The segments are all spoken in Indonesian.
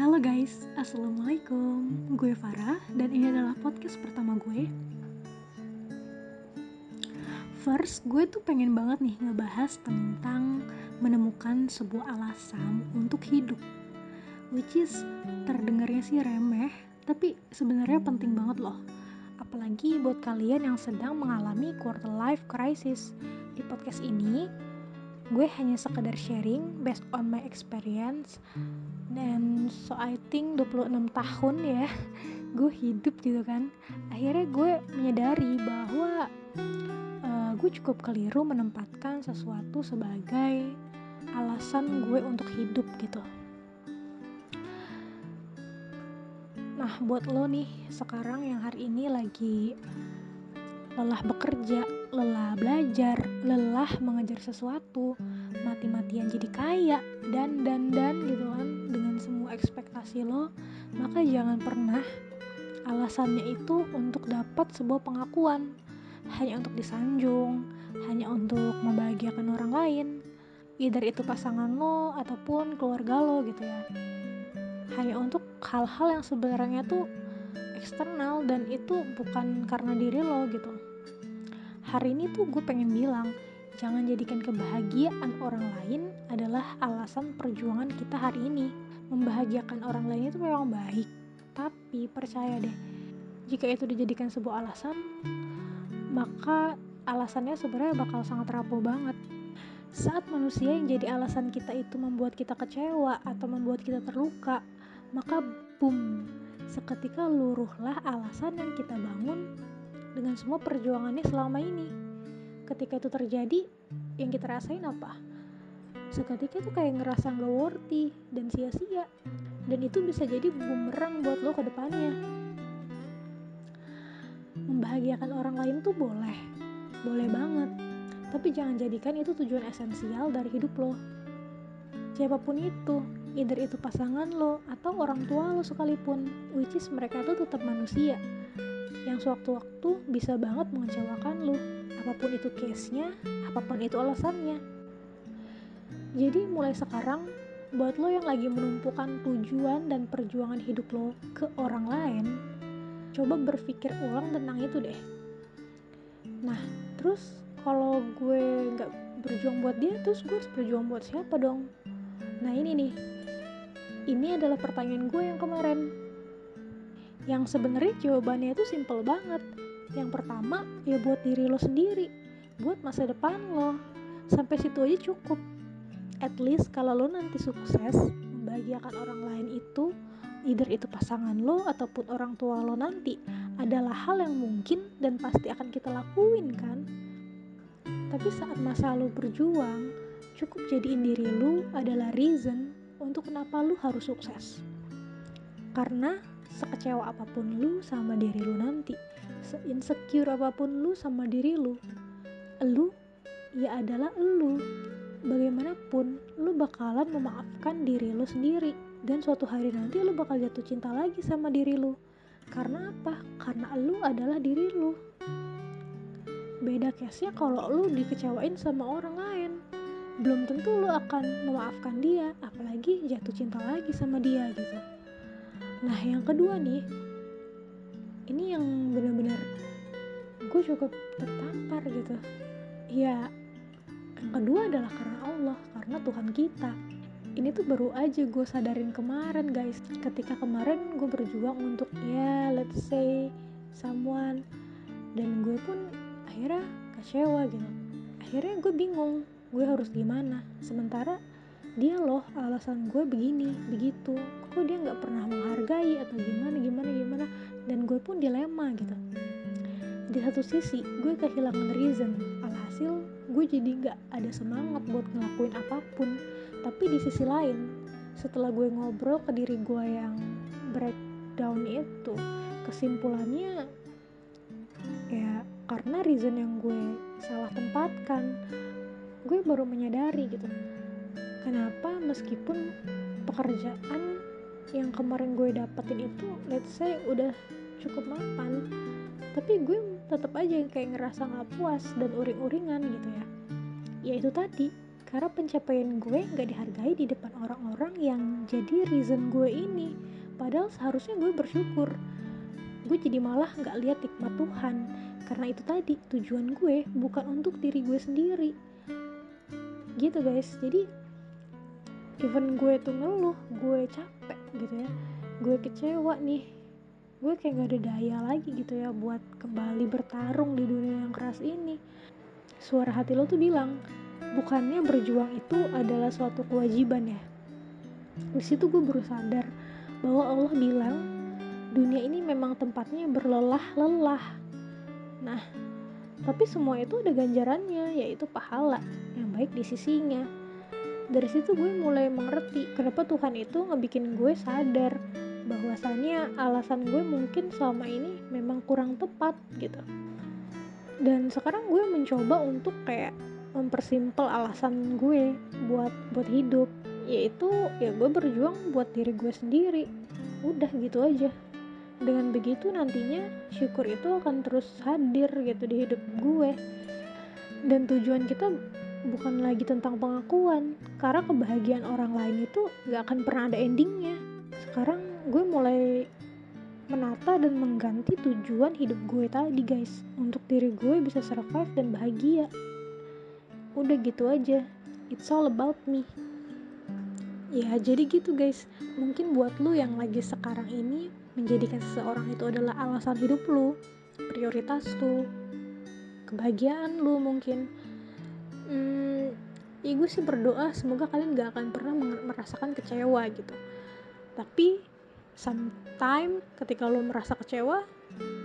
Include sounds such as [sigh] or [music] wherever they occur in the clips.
Halo guys, Assalamualaikum. Gue Farah dan ini adalah podcast pertama gue. First, gue tuh pengen banget nih ngebahas tentang menemukan sebuah alasan untuk hidup. Which is terdengarnya sih remeh, tapi sebenarnya penting banget loh. Apalagi buat kalian yang sedang mengalami quarter life crisis. Di podcast ini, gue hanya sekedar sharing based on my experience. Dan so I think 26 tahun ya [laughs] gue hidup gitu kan. Akhirnya gue menyadari bahwa uh, gue cukup keliru menempatkan sesuatu sebagai alasan gue untuk hidup gitu. Nah buat lo nih sekarang yang hari ini lagi lelah bekerja, lelah belajar, lelah mengejar sesuatu, mati-matian jadi kaya, dan dan dan gitu kan. Dengan semua ekspektasi lo, maka jangan pernah alasannya itu untuk dapat sebuah pengakuan, hanya untuk disanjung, hanya untuk membahagiakan orang lain, either itu pasangan lo ataupun keluarga lo gitu ya. Hanya untuk hal-hal yang sebenarnya tuh eksternal dan itu bukan karena diri lo gitu hari ini tuh gue pengen bilang jangan jadikan kebahagiaan orang lain adalah alasan perjuangan kita hari ini. Membahagiakan orang lain itu memang baik tapi percaya deh jika itu dijadikan sebuah alasan maka alasannya sebenarnya bakal sangat rapuh banget. Saat manusia yang jadi alasan kita itu membuat kita kecewa atau membuat kita terluka maka boom seketika luruhlah alasan yang kita bangun dengan semua perjuangannya selama ini. Ketika itu terjadi, yang kita rasain apa? Seketika itu kayak ngerasa nggak worthy dan sia-sia. Dan itu bisa jadi bumerang buat lo ke depannya. Membahagiakan orang lain tuh boleh, boleh banget. Tapi jangan jadikan itu tujuan esensial dari hidup lo. Siapa pun itu, either itu pasangan lo atau orang tua lo sekalipun which is mereka tuh tetap manusia yang sewaktu-waktu bisa banget mengecewakan lo apa pun itu case-nya apa pun itu alasannya. Jadi mulai sekarang buat lo yang lagi menumpukan tujuan dan perjuangan hidup lo ke orang lain coba berpikir ulang tentang itu deh. Nah terus kalau gue nggak berjuang buat dia terus gue harus berjuang buat siapa dong? Nah ini nih. Ini adalah pertanyaan gue yang kemarin. Yang sebenarnya jawabannya itu simple banget. Yang pertama, ya buat diri lo sendiri, buat masa depan lo. Sampai situ aja cukup. At least kalau lo nanti sukses membahagiakan orang lain itu, either itu pasangan lo ataupun orang tua lo nanti, adalah hal yang mungkin dan pasti akan kita lakuin kan. Tapi saat masa lo berjuang, cukup jadiin diri lo adalah reason untuk kenapa lu harus sukses. Karena sekecewa apa pun lu sama diri lu nanti, seinsecure apa pun lu sama diri lu, lu ya adalah lu. Bagaimanapun, lu bakalan memaafkan diri lu sendiri. Dan suatu hari nanti lu bakal jatuh cinta lagi sama diri lu. Karena apa? Karena lu adalah diri lu. Beda case-nya kalau lu dikecewain sama orang lain belum tentu lo akan memaafkan dia apalagi jatuh cinta lagi sama dia gitu nah yang kedua nih ini yang benar-benar gue cukup tertampar gitu. Ya yang kedua adalah karena Allah karena Tuhan kita. Ini tuh baru aja gue sadarin kemarin guys. Ketika kemarin gue berjuang untuk ya let's say someone. Dan gue pun akhirnya kecewa gitu. Akhirnya gue bingung gue harus gimana? Sementara dia loh alasan gue begini begitu. Kok dia nggak pernah menghargai atau gimana gimana gimana? Dan gue pun dilema gitu. Di satu sisi gue kehilangan reason. Alhasil gue jadi nggak ada semangat buat ngelakuin apa pun. Tapi di sisi lain setelah gue ngobrol ke diri gue yang breakdown itu kesimpulannya ya karena reason yang gue salah tempatkan gue baru menyadari gitu kenapa meskipun pekerjaan yang kemarin gue dapetin itu let's say udah cukup mapan tapi gue tetap aja kayak ngerasa nggak puas dan uring-uringan gitu ya. Ya itu tadi karena pencapaian gue gak dihargai di depan orang-orang yang jadi reason gue ini. Padahal seharusnya gue bersyukur. Gue jadi malah gak lihat nikmat Tuhan. Karena itu tadi tujuan gue bukan untuk diri gue sendiri. Gitu guys. Jadi even gue tuh ngeluh gue capek gitu ya. Gue kecewa nih. Gue kayak gak ada daya lagi gitu ya buat kembali bertarung di dunia yang keras ini. Suara hati lo tuh bilang bukannya berjuang itu adalah suatu kewajiban ya? Di situ gue baru sadar bahwa Allah bilang dunia ini memang tempatnya berlelah-lelah. Nah tapi semua itu ada ganjarannya yaitu pahala yang baik di sisinya dari situ gue mulai mengerti kenapa Tuhan itu ngebikin gue sadar bahwasannya alasan gue mungkin selama ini memang kurang tepat gitu. Dan sekarang gue mencoba untuk kayak mempersimpel alasan gue buat buat hidup. Yaitu ya gue berjuang buat diri gue sendiri. Udah gitu aja. Dengan begitu nantinya syukur itu akan terus hadir gitu di hidup gue. Dan tujuan kita bukan lagi tentang pengakuan karena kebahagiaan orang lain itu gak akan pernah ada endingnya. Sekarang gue mulai menata dan mengganti tujuan hidup gue tadi guys. Untuk diri gue bisa survive dan bahagia. Udah gitu aja. It's all about me. Ya jadi gitu guys. Mungkin buat lu yang lagi sekarang ini menjadikan seseorang itu adalah alasan hidup lu prioritas lu kebahagiaan lu mungkin hmm, ya gue sih berdoa semoga kalian gak akan pernah merasakan kecewa gitu. Tapi sometime ketika lo merasa kecewa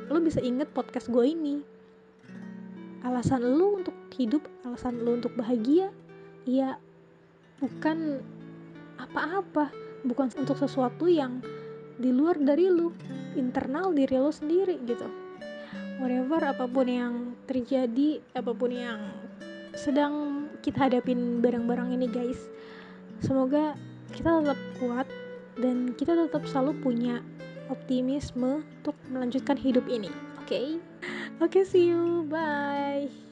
lo bisa inget podcast gue ini. Alasan lo untuk hidup alasan lo untuk bahagia ya bukan apa-apa bukan untuk sesuatu yang di luar dari lo internal diri lo sendiri gitu. Whatever apa pun yang terjadi apa pun yang sedang kita hadapin barang-barang ini guys. Semoga kita tetap kuat dan kita tetap selalu punya optimisme untuk melanjutkan hidup ini oke? Okay? oke okay, see you. Bye